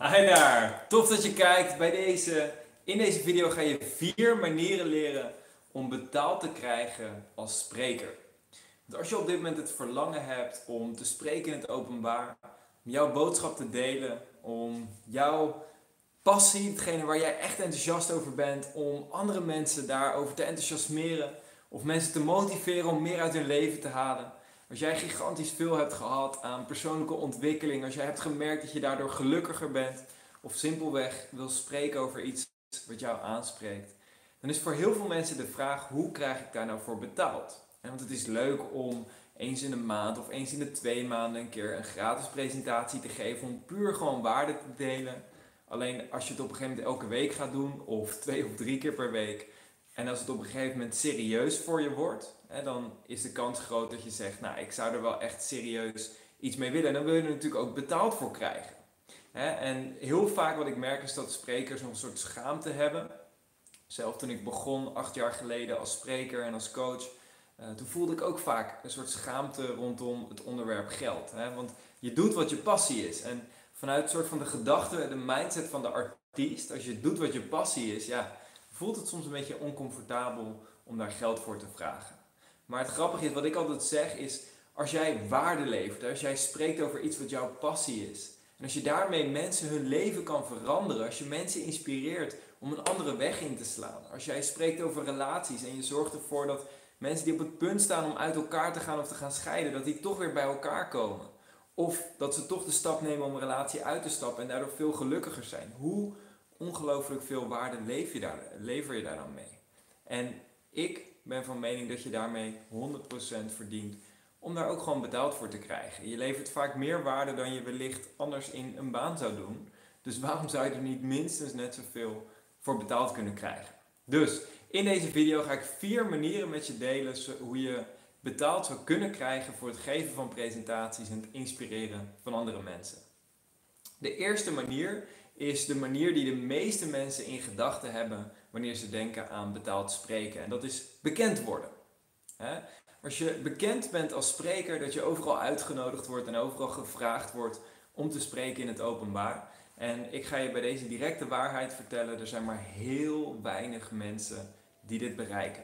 Hi daar, tof dat je kijkt bij deze. In deze video ga je vier manieren leren om betaald te krijgen als spreker. Want als je op dit moment het verlangen hebt om te spreken in het openbaar, om jouw boodschap te delen, om jouw passie, hetgene waar jij echt enthousiast over bent, om andere mensen daarover te enthousiasmeren of mensen te motiveren om meer uit hun leven te halen. Als jij gigantisch veel hebt gehad aan persoonlijke ontwikkeling, als jij hebt gemerkt dat je daardoor gelukkiger bent, of simpelweg wil spreken over iets wat jou aanspreekt, dan is voor heel veel mensen de vraag: hoe krijg ik daar nou voor betaald? Want het is leuk om eens in de maand of eens in de twee maanden een keer een gratis presentatie te geven om puur gewoon waarde te delen. Alleen als je het op een gegeven moment elke week gaat doen, of twee of drie keer per week, en als het op een gegeven moment serieus voor je wordt, hè, dan is de kans groot dat je zegt, nou ik zou er wel echt serieus iets mee willen. En dan wil je er natuurlijk ook betaald voor krijgen. Hè? En heel vaak wat ik merk is dat sprekers nog een soort schaamte hebben. Zelf toen ik begon, acht jaar geleden als spreker en als coach, uh, toen voelde ik ook vaak een soort schaamte rondom het onderwerp geld. Hè? Want je doet wat je passie is. En vanuit een soort van de gedachte, de mindset van de artiest, als je doet wat je passie is, ja, voelt het soms een beetje oncomfortabel om daar geld voor te vragen. Maar het grappige is, wat ik altijd zeg, is als jij waarde levert, als jij spreekt over iets wat jouw passie is, en als je daarmee mensen hun leven kan veranderen, als je mensen inspireert om een andere weg in te slaan, als jij spreekt over relaties en je zorgt ervoor dat mensen die op het punt staan om uit elkaar te gaan of te gaan scheiden, dat die toch weer bij elkaar komen. Of dat ze toch de stap nemen om een relatie uit te stappen en daardoor veel gelukkiger zijn. Hoe ongelooflijk veel waarde lever je, daar, lever je dan mee? En ik ben van mening dat je daarmee 100% verdient om daar ook gewoon betaald voor te krijgen. Je levert vaak meer waarde dan je wellicht anders in een baan zou doen. Dus waarom zou je er niet minstens net zoveel voor betaald kunnen krijgen? Dus in deze video ga ik vier manieren met je delen hoe je betaald zou kunnen krijgen voor het geven van presentaties en het inspireren van andere mensen. De eerste manier is de manier die de meeste mensen in gedachten hebben wanneer ze denken aan betaald spreken. En dat is bekend worden. Als je bekend bent als spreker, dat je overal uitgenodigd wordt en overal gevraagd wordt om te spreken in het openbaar. En ik ga je bij deze directe waarheid vertellen, er zijn maar heel weinig mensen die dit bereiken.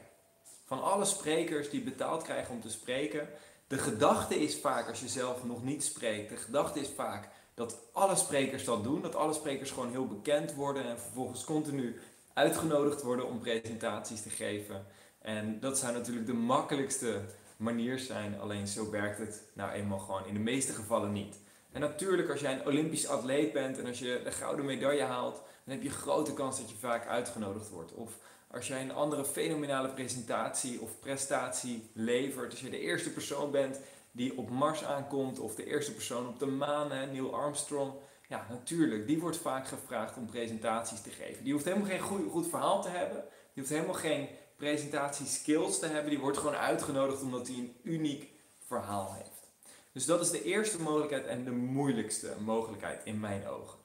Van alle sprekers die betaald krijgen om te spreken, de gedachte is vaak als je zelf nog niet spreekt, de gedachte is vaak dat alle sprekers dat doen, dat alle sprekers gewoon heel bekend worden en vervolgens continu uitgenodigd worden om presentaties te geven. En dat zou natuurlijk de makkelijkste manier zijn, alleen zo werkt het nou eenmaal gewoon in de meeste gevallen niet. En natuurlijk, als jij een Olympisch atleet bent en als je de gouden medaille haalt, dan heb je grote kans dat je vaak uitgenodigd wordt. Of als jij een andere fenomenale presentatie of prestatie levert, als je de eerste persoon bent die op Mars aankomt of de eerste persoon op de maan, Neil Armstrong. Ja, natuurlijk, die wordt vaak gevraagd om presentaties te geven. Die hoeft helemaal geen goed, goed verhaal te hebben. Die hoeft helemaal geen presentatieskills te hebben. Die wordt gewoon uitgenodigd omdat hij een uniek verhaal heeft. Dus dat is de eerste mogelijkheid en de moeilijkste mogelijkheid in mijn ogen.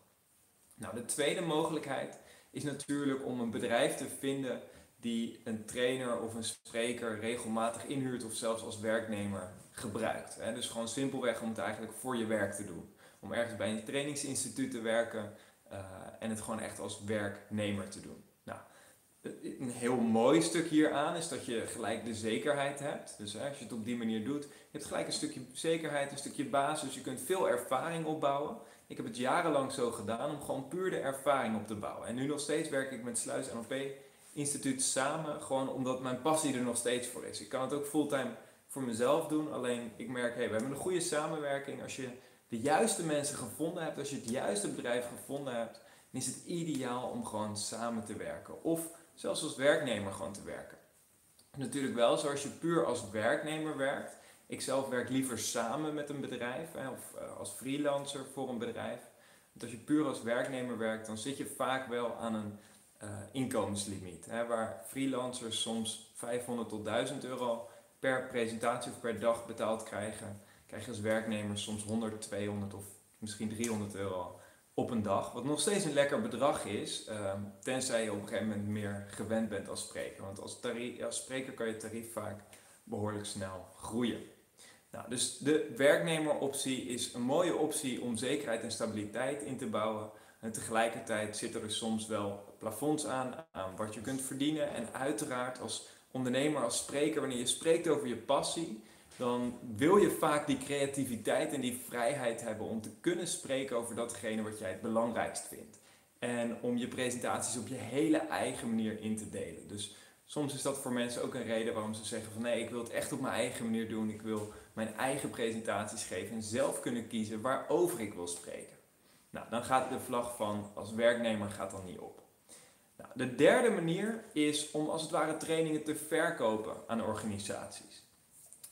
Nou, de tweede mogelijkheid is natuurlijk om een bedrijf te vinden die een trainer of een spreker regelmatig inhuurt of zelfs als werknemer gebruikt. Dus gewoon simpelweg om het eigenlijk voor je werk te doen. Om ergens bij een trainingsinstituut te werken uh, en het gewoon echt als werknemer te doen. Nou, een heel mooi stuk hieraan is dat je gelijk de zekerheid hebt. Dus als je het op die manier doet, je gelijk een stukje zekerheid, een stukje basis. Je kunt veel ervaring opbouwen. Ik heb het jarenlang zo gedaan om gewoon puur de ervaring op te bouwen. En nu nog steeds werk ik met Sluis NLP Instituut samen, gewoon omdat mijn passie er nog steeds voor is. Ik kan het ook fulltime voor mezelf doen, alleen ik merk, hey, we hebben een goede samenwerking. Als je de juiste mensen gevonden hebt, als je het juiste bedrijf gevonden hebt, dan is het ideaal om gewoon samen te werken. Of zelfs als werknemer gewoon te werken. Natuurlijk wel, zoals je puur als werknemer werkt. Ik zelf werk liever samen met een bedrijf of eh, als freelancer voor een bedrijf. Want als je puur als werknemer werkt, dan zit je vaak wel aan een uh, inkomenslimiet. Hè, waar freelancers soms 500 tot 1000 euro per presentatie of per dag betaald krijgen, krijg je als werknemer soms 100, 200 of misschien 300 euro op een dag. Wat nog steeds een lekker bedrag is, ehm, tenzij je op een gegeven moment meer gewend bent als spreker. Want als, als spreker kan je tarief vaak behoorlijk snel groeien. Nou, dus de werknemeroptie is een mooie optie om zekerheid en stabiliteit in te bouwen. En tegelijkertijd zitten er soms wel plafonds aan, aan wat je kunt verdienen. En uiteraard als ondernemer, als spreker, wanneer je spreekt over je passie, dan wil je vaak die creativiteit en die vrijheid hebben om te kunnen spreken over datgene wat jij het belangrijkst vindt. En om je presentaties op je hele eigen manier in te delen. Dus soms is dat voor mensen ook een reden waarom ze zeggen van nee, ik wil het echt op mijn eigen manier doen. Ik wil mijn eigen presentaties geven en zelf kunnen kiezen waarover ik wil spreken. Nou, dan gaat de vlag van als werknemer gaat dan niet op. Nou, de derde manier is om als het ware trainingen te verkopen aan organisaties.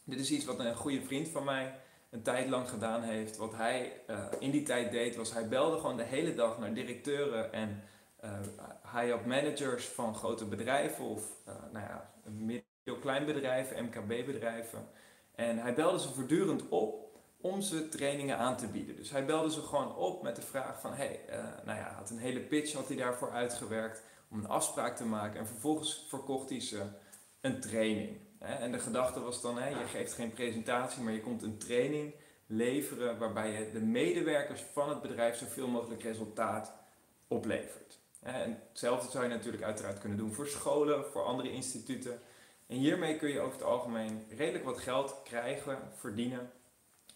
Dit is iets wat een goede vriend van mij een tijd lang gedaan heeft. Wat hij uh, in die tijd deed, was hij belde gewoon de hele dag naar directeuren en uh, high-up managers van grote bedrijven of uh, nou ja, middel-klein bedrijven, MKB-bedrijven. En hij belde ze voortdurend op om ze trainingen aan te bieden. Dus hij belde ze gewoon op met de vraag van, hey, nou ja, had een hele pitch had hij daarvoor uitgewerkt om een afspraak te maken. En vervolgens verkocht hij ze een training. En de gedachte was dan, je geeft geen presentatie, maar je komt een training leveren waarbij je de medewerkers van het bedrijf zoveel mogelijk resultaat oplevert. En hetzelfde zou je natuurlijk uiteraard kunnen doen voor scholen, voor andere instituten. En hiermee kun je over het algemeen redelijk wat geld krijgen, verdienen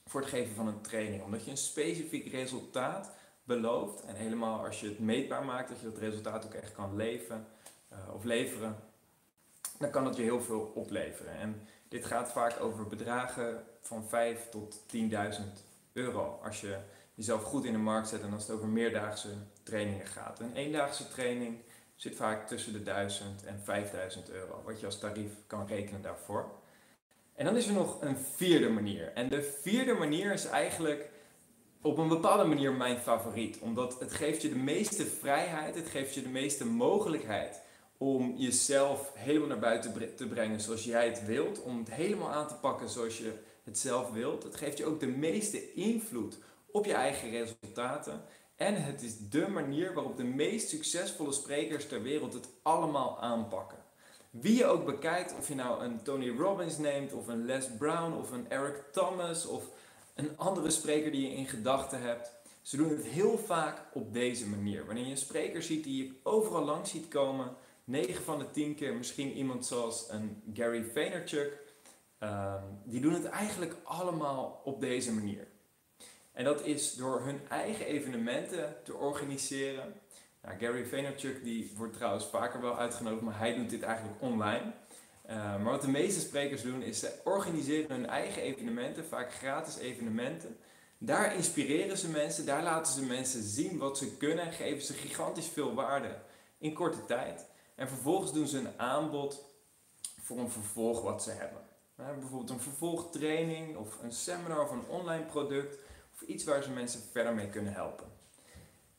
voor het geven van een training. Omdat je een specifiek resultaat belooft en helemaal als je het meetbaar maakt, dat je dat resultaat ook echt kan leven uh, of leveren, dan kan het je heel veel opleveren. En dit gaat vaak over bedragen van 5 tot 10.000 euro. Als je jezelf goed in de markt zet en als het over meerdaagse trainingen gaat. Een eendaagse training zit vaak tussen de 1000 en 5000 euro, wat je als tarief kan rekenen daarvoor. En dan is er nog een vierde manier. En de vierde manier is eigenlijk op een bepaalde manier mijn favoriet, omdat het geeft je de meeste vrijheid, het geeft je de meeste mogelijkheid om jezelf helemaal naar buiten te brengen zoals jij het wilt. Om het helemaal aan te pakken zoals je het zelf wilt. Het geeft je ook de meeste invloed op je eigen resultaten. En het is de manier waarop de meest succesvolle sprekers ter wereld het allemaal aanpakken. Wie je ook bekijkt, of je nou een Tony Robbins neemt, of een Les Brown, of een Eric Thomas, of een andere spreker die je in gedachten hebt. Ze doen het heel vaak op deze manier. Wanneer je een spreker ziet die je overal langs ziet komen, 9 van de 10 keer misschien iemand zoals een Gary Vaynerchuk. Um, die doen het eigenlijk allemaal op deze manier. En dat is door hun eigen evenementen te organiseren. Nou, Gary Vaynerchuk die wordt trouwens vaker wel uitgenodigd, maar hij doet dit eigenlijk online. Uh, maar wat de meeste sprekers doen is ze organiseren hun eigen evenementen, vaak gratis evenementen. Daar inspireren ze mensen, daar laten ze mensen zien wat ze kunnen en geven ze gigantisch veel waarde in korte tijd. En vervolgens doen ze een aanbod voor een vervolg wat ze hebben. bijvoorbeeld een vervolgtraining of een seminar of een online product of iets waar ze mensen verder mee kunnen helpen.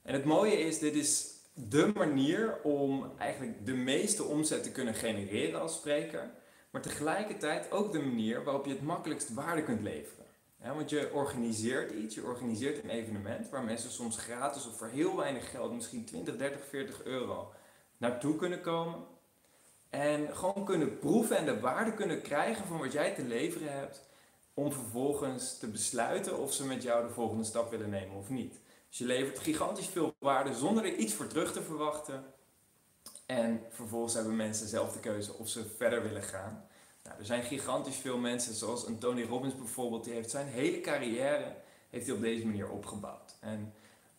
En het mooie is, dit is de manier om eigenlijk de meeste omzet te kunnen genereren als spreker, maar tegelijkertijd ook de manier waarop je het makkelijkst waarde kunt leveren. want je organiseert iets, je organiseert een evenement waar mensen soms gratis of voor heel weinig geld, misschien 20, 30, 40 euro, naartoe kunnen komen. En gewoon kunnen proeven en de waarde kunnen krijgen van wat jij te leveren hebt. Om vervolgens te besluiten of ze met jou de volgende stap willen nemen of niet. Dus je levert gigantisch veel waarde zonder er iets voor terug te verwachten. En vervolgens hebben mensen zelf de keuze of ze verder willen gaan. Nou, er zijn gigantisch veel mensen, zoals een Tony Robbins bijvoorbeeld, die heeft zijn hele carrière heeft hij op deze manier opgebouwd. En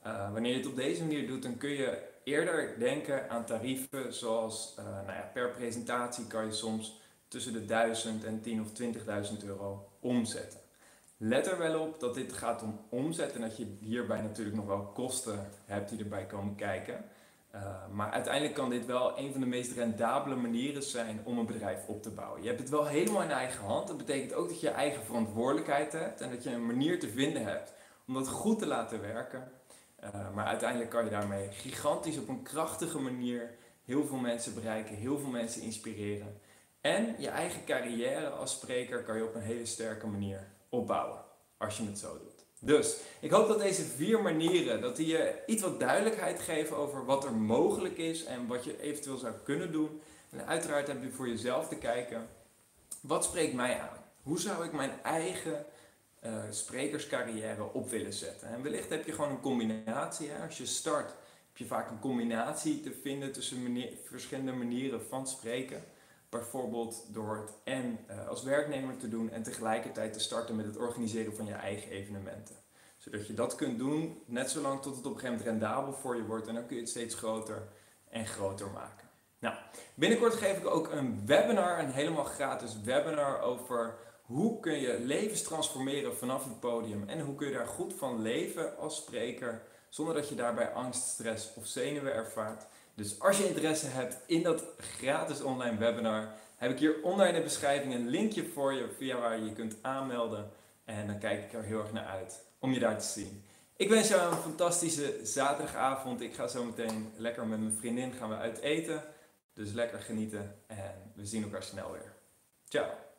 uh, wanneer je het op deze manier doet, dan kun je eerder denken aan tarieven zoals uh, nou ja, per presentatie kan je soms tussen de 1000 en 10 of 20.000 euro omzetten. Let er wel op dat dit gaat om omzet en dat je hierbij natuurlijk nog wel kosten hebt die erbij komen kijken. Uh, maar uiteindelijk kan dit wel een van de meest rendabele manieren zijn om een bedrijf op te bouwen. Je hebt het wel helemaal in eigen hand. Dat betekent ook dat je eigen verantwoordelijkheid hebt en dat je een manier te vinden hebt om dat goed te laten werken. Uh, maar uiteindelijk kan je daarmee gigantisch op een krachtige manier heel veel mensen bereiken, heel veel mensen inspireren. En je eigen carrière als spreker kan je op een hele sterke manier opbouwen, als je het zo doet. Dus ik hoop dat deze vier manieren, dat die je iets wat duidelijkheid geven over wat er mogelijk is en wat je eventueel zou kunnen doen. En uiteraard heb je voor jezelf te kijken, wat spreekt mij aan? Hoe zou ik mijn eigen uh, sprekerscarrière op willen zetten. En wellicht heb je gewoon een combinatie. Hè? Als je start heb je vaak een combinatie te vinden tussen verschillende manieren van spreken. Bijvoorbeeld door het en uh, als werknemer te doen en tegelijkertijd te starten met het organiseren van je eigen evenementen. Zodat je dat kunt doen net zolang tot het op een gegeven moment rendabel voor je wordt en dan kun je het steeds groter en groter maken. Nou, binnenkort geef ik ook een webinar, een helemaal gratis webinar over hoe kun je levens transformeren vanaf het podium en hoe kun je daar goed van leven als spreker zonder dat je daarbij angst, stress of zenuwen ervaart. Dus als je interesse hebt in dat gratis online webinar, heb ik hier onder in de beschrijving een linkje voor je via waar je je kunt aanmelden. En dan kijk ik er heel erg naar uit om je daar te zien. Ik wens jou een fantastische zaterdagavond. Ik ga zo meteen lekker met mijn vriendin gaan we uit eten. Dus lekker genieten en we zien elkaar snel weer. Ciao.